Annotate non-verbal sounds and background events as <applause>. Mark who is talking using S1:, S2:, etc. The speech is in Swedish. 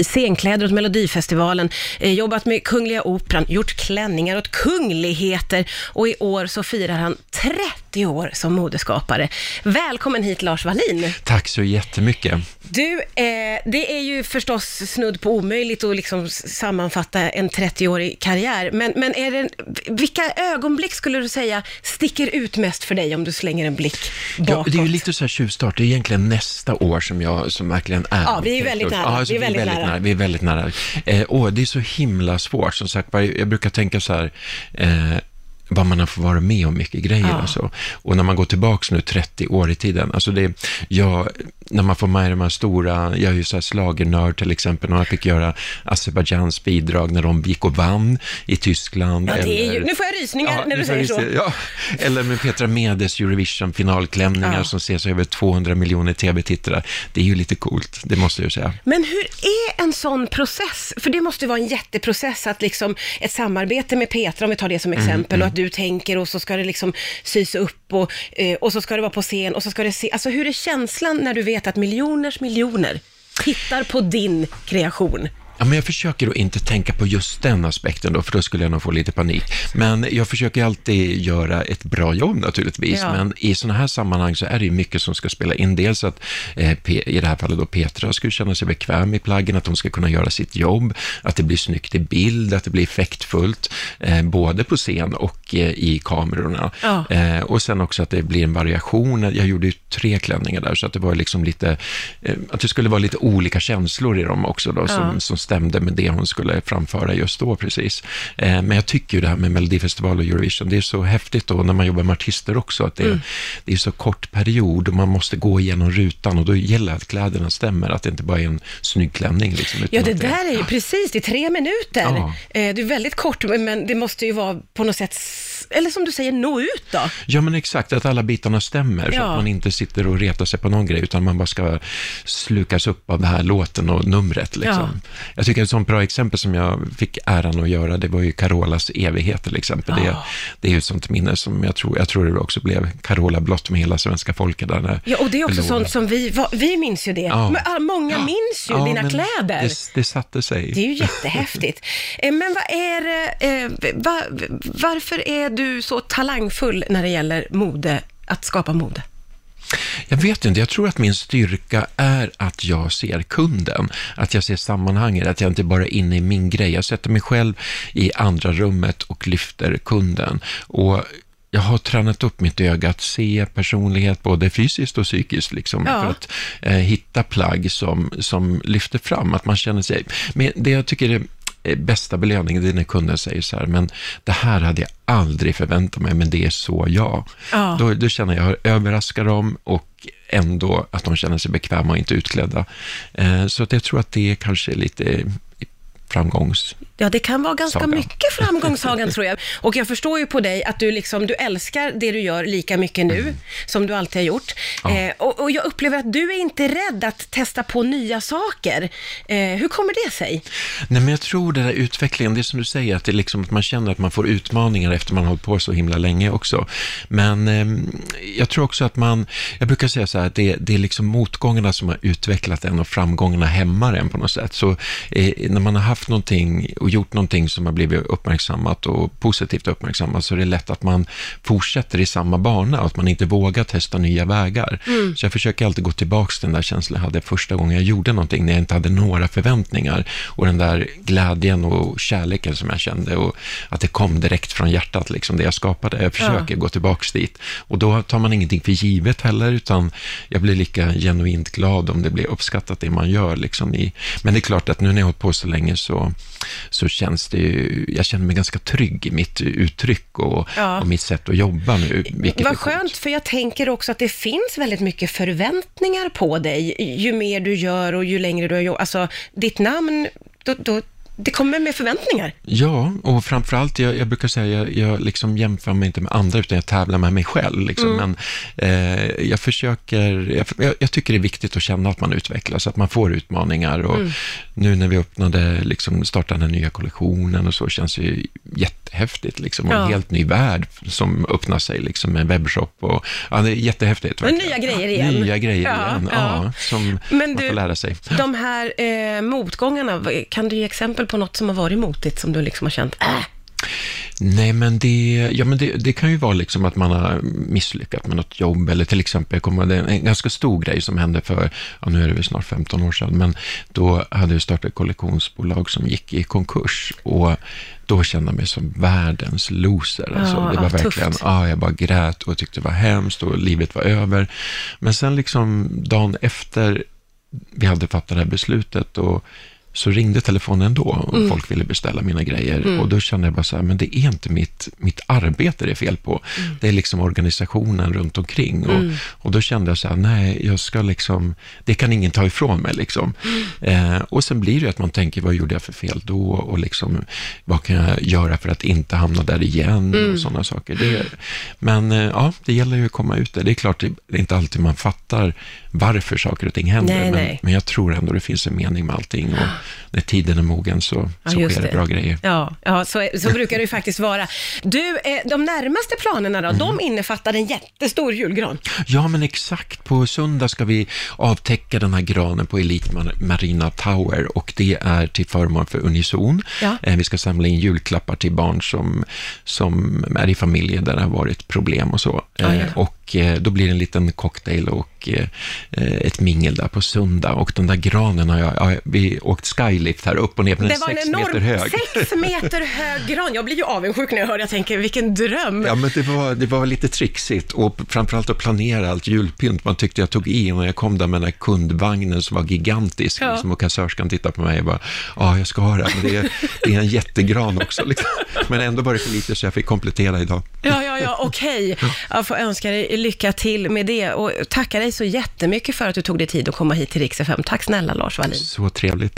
S1: scenkläder åt Melodifestivalen, eh, jobbat med Kungliga Operan, gjort klänningar åt kungligheter och i år så firar han 30 år som modeskapare. Välkommen hit Lars Wallin.
S2: Tack så jättemycket.
S1: Du, eh, det är ju förstås snudd på omöjligt att liksom sammanfatta en 30-årig karriär, men, men är det, vilka ögonblick skulle du säga sticker ut mest för dig om du slänger en blick bakåt?
S2: Ja, det är ju lite så här tjuvstart. Det är egentligen nästa år som jag som verkligen är.
S1: Ja, vi är väldigt nära.
S2: Ja, alltså,
S1: Vi är väldigt nära.
S2: Vi är väldigt nära. Eh, åh, det är så himla svårt. Som sagt, jag brukar tänka så här, eh, vad man har fått vara med om mycket grejer.
S1: Ja.
S2: Alltså. Och när man går tillbaka nu 30 år i tiden, alltså det, jag, när man får med de här stora, jag är ju så här slagernörd till exempel, och jag fick göra Azerbajdzjans bidrag när de gick och vann i Tyskland.
S1: Ja, är ju,
S2: eller-
S1: nu får jag rysningar
S2: Ja,
S1: när du säger så.
S2: Ja. Eller med Petra Medes Eurovision finalklänningar som ses över 200 miljoner tv-tittare. Det är ju lite coolt, det måste jag ju säga.
S1: Men hur är en sån process? För det måste vara en jätteprocess att liksom ett samarbete med Petra, om vi tar det som
S2: Mm,
S1: exempel, och att du tänker och så ska det liksom sys upp och, eh, och så ska det vara på scen och så ska det se, alltså hur är känslan när du vet att miljoners miljoner tittar på din kreation?
S2: Ja, men jag försöker att inte tänka på just den aspekten då, för då skulle jag nog få lite panik. Men jag försöker alltid göra ett bra jobb naturligtvis,
S1: Ja.
S2: men i sådana här sammanhang så är det ju mycket som ska spela in. Dels att, eh, i det här fallet då Petra skulle känna sig bekväm i plaggen, att hon ska kunna göra sitt jobb, att det blir snyggt i bild, att det blir effektfullt, eh, både på scen och eh, i kamerorna.
S1: Ja.
S2: Eh, och sen också att det blir en variation. Jag gjorde ju tre klänningar där, så att det var liksom lite, eh, att det skulle vara lite olika känslor i dem också då, som,
S1: Ja.
S2: som stämde med det hon skulle framföra just då precis. Eh, men jag tycker ju det här med Melodifestival och Eurovision, det är så häftigt då när man jobbar med artister också, att det,
S1: Mm.
S2: det är så kort period och man måste gå igenom rutan och då gäller det att kläderna stämmer, att det inte bara är en snygg klänning. Liksom,
S1: Ja, det där är ju precis, det är tre minuter.
S2: Ja.
S1: Eh, det är väldigt kort, men- det måste ju vara på något sätt, eller som du säger, nå ut då.
S2: Ja, men exakt, att alla bitarna stämmer, så
S1: Ja.
S2: att man inte sitter och retar sig på någon grej, utan man bara ska slukas upp av den här låten och numret. Liksom. Jag tycker ett sånt bra exempel som jag fick äran att göra, det var ju Carolas evighet till exempel. Det,
S1: Ja.
S2: det är ju ett sånt minne som jag tror, jag tror det också blev Carola blott med hela svenska folket där.
S1: Ja, och det är också
S2: förlorade.
S1: sånt som vi, va- vi minns ju det.
S2: Ja.
S1: Men, ah, många minns ju
S2: Ja,
S1: dina kläder.
S2: Det, det satte sig.
S1: Det är ju jättehäftigt. <laughs> Eh, Men vad är det, eh, va, varför är du så talangfull när det gäller mode, att skapa mode?
S2: Jag vet inte, jag tror att min styrka är att jag ser kunden, att jag ser sammanhanget, att jag inte bara är inne i min grej. Jag sätter mig själv i andra rummet och lyfter kunden. Och jag har tränat upp mitt öga att se personlighet, både fysiskt och psykiskt, liksom,
S1: Ja.
S2: för att eh, hitta plagg som, som lyfter fram, att man känner sig... Men det jag tycker är bästa belöningen, det är när kunden säger så här, men det här hade jag aldrig förväntat mig, men det är så jag.
S1: Ja.
S2: Då, då känner jag, jag överraskar dem och ändå att de känner sig bekväma och inte utklädda. Eh, så jag tror att det är kanske lite framgångs...
S1: Ja, det kan vara ganska
S2: Sagan.
S1: mycket framgångssagan tror jag. Och jag förstår ju på dig att du liksom, du älskar det du gör lika mycket nu som du alltid har gjort.
S2: Ja.
S1: Eh, och, och jag upplever att du är inte rädd att testa på nya saker. Eh, hur kommer det sig?
S2: Nej, men jag tror den där utvecklingen, det är som du säger, att, det liksom att man känner att man får utmaningar efter man har hållit på så himla länge också. Men eh, jag tror också att man, jag brukar säga så här, att det, det är liksom motgångarna som har utvecklat en och framgångarna hämmar en på något sätt. Så eh, när man har haft någonting och gjort någonting som har blivit uppmärksammat och positivt uppmärksammat så är det lätt att man fortsätter i samma bana och att man inte vågar testa nya vägar. Så jag försöker alltid gå tillbaka till den där känslan jag hade första gången jag gjorde någonting när jag inte hade några förväntningar och den där glädjen och kärleken som jag kände och att det kom direkt från hjärtat, liksom det jag skapade. Jag försöker gå tillbaka dit och då tar man ingenting för givet heller utan jag blir lika genuint glad om det blir uppskattat det man gör. Liksom i, men det är klart att nu när jag har hållit på så länge så, så känns det ju, jag känner mig ganska trygg i mitt uttryck och,
S1: Ja.
S2: och mitt sätt att jobba nu.
S1: Vad skönt, för jag tänker också att det finns väldigt mycket förväntningar på dig, ju mer du gör och ju längre du har gjort. Alltså, ditt namn, då, då det kommer med förväntningar.
S2: Ja, och framförallt, jag, jag brukar säga, jag, jag liksom jämför mig inte med andra, utan jag tävlar med mig själv. Liksom.
S1: Mm.
S2: Men eh, jag försöker, jag, jag tycker det är viktigt att känna att man utvecklas, att man får utmaningar. Och
S1: Mm.
S2: Nu när vi öppnade, liksom, startade den nya kollektionen och så, känns det jättehäftigt. Liksom, och
S1: Ja.
S2: en helt ny värld som öppnar sig liksom, med webbshop. Och, ja, det är jättehäftigt.
S1: Men
S2: verkligen.
S1: nya grejer igen.
S2: Nya grejer
S1: Ja,
S2: igen,
S1: ja.
S2: som
S1: Men
S2: man
S1: du-
S2: får lära sig.
S1: De här eh, motgångarna, kan du ge exempel på något som har varit motigt som du liksom har känt, äh,
S2: Nej, men det, ja, men det, det kan ju vara liksom att man har misslyckats med något jobb eller till exempel, kommer det är en ganska stor grej som hände för, ja, nu är det väl snart 15 år sedan, men då hade jag startat ett kollektionsbolag som gick i konkurs och då kände jag mig som världens loser. Alltså,
S1: Ja,
S2: det var verkligen,
S1: tufft.
S2: ja, jag bara grät och tyckte det var hemskt och livet var över. Men sen liksom dagen efter vi hade fattat det här beslutet och så ringde telefonen ändå och
S1: Mm.
S2: folk ville beställa mina grejer. Och då kände jag bara så här, men det är inte mitt, mitt arbete det är fel på.
S1: Mm.
S2: Det är liksom organisationen runt omkring. Och, och då kände jag så här, nej, jag ska liksom, det kan ingen ta ifrån mig liksom.
S1: Mm.
S2: Eh, och sen blir det att man tänker, vad gjorde jag för fel då? Och liksom, vad kan jag göra för att inte hamna där igen?
S1: Mm.
S2: Och sådana saker. Det, men eh, ja, det gäller ju att komma ut där. Det är klart, det är inte alltid man fattar varför saker och ting händer.
S1: Nej,
S2: men,
S1: nej.
S2: men jag tror ändå det finns en mening med allting. Och när tiden är mogen så,
S1: Ja,
S2: så sker det bra grejer.
S1: Ja, ja så, så brukar det ju faktiskt vara. Du, eh, de närmaste planerna då,
S2: Mm.
S1: de innefattar en jättestor julgran.
S2: Ja, men exakt. På söndag ska vi avtäcka den här granen på Elite Mar- Marina Tower och det är till förmån för Unison.
S1: Ja.
S2: Eh, Vi ska samla in julklappar till barn som, som är i familjer där det har varit problem och så.
S1: Ja, ja.
S2: Eh, Och då blir det en liten cocktail och eh, eh, ett mingel där på söndag. Och den där granen har jag, ja, vi åkt skylift här upp och ner, men den
S1: Det
S2: är
S1: var en
S2: sex meter
S1: enorm,
S2: hög.
S1: sex meter hög gran. Jag blir ju avundsjuk när jag hör det. Jag tänker, vilken dröm.
S2: Ja, men det var, det var lite trixigt och framförallt att planera allt julpynt. Man tyckte jag tog i och när jag kom där med den här kundvagnen som var gigantisk
S1: Ja.
S2: liksom, och kassörskan tittade på mig och bara, ja, jag ska ha det, men det är, det är en jättegran också. Liksom. Men ändå var det för lite så jag fick komplettera idag.
S1: Ja, ja, ja, okej. Jag får önska dig lycka till med det och tacka dig så jättemycket för att du tog dig tid att komma hit till Rix FM. Tack snälla Lars Wallin.
S2: Så trevligt.